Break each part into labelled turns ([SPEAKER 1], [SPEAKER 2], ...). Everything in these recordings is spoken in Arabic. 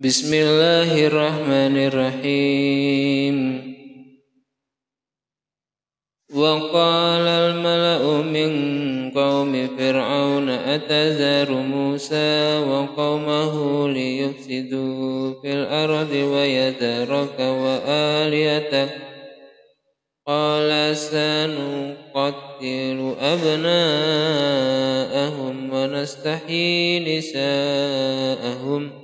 [SPEAKER 1] بسم الله الرحمن الرحيم وقال الملأ من قوم فرعون أتذر موسى وقومه ليفسدوا في الأرض ويذرك وآليتك قال سنقتل أبناءهم ونستحيي نساءهم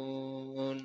[SPEAKER 1] গুণ